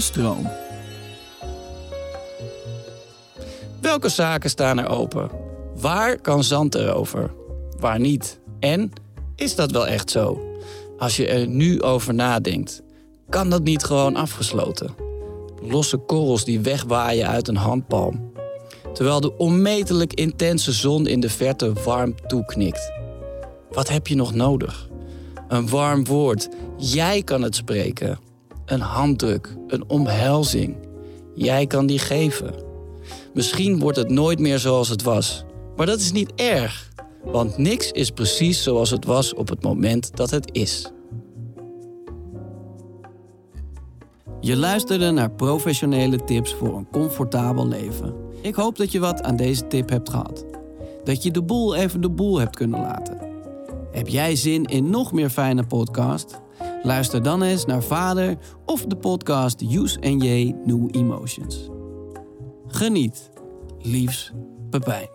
Stroom. Welke zaken staan er open? Waar kan zand erover? Waar niet? En is dat wel echt zo? Als je er nu over nadenkt, kan dat niet gewoon afgesloten? Losse korrels die wegwaaien uit een handpalm. Terwijl de onmetelijk intense zon in de verte warm toeknikt. Wat heb je nog nodig? Een warm woord. Jij kan het spreken. Een handdruk, een omhelzing. Jij kan die geven. Misschien wordt het nooit meer zoals het was. Maar dat is niet erg. Want niks is precies zoals het was op het moment dat het is. Je luisterde naar professionele tips voor een comfortabel leven. Ik hoop dat je wat aan deze tip hebt gehad. Dat je de boel even de boel hebt kunnen laten. Heb jij zin in nog meer fijne podcast? Luister dan eens naar Vader of de podcast Use J New Emotions. Geniet. Liefs, Pepijn.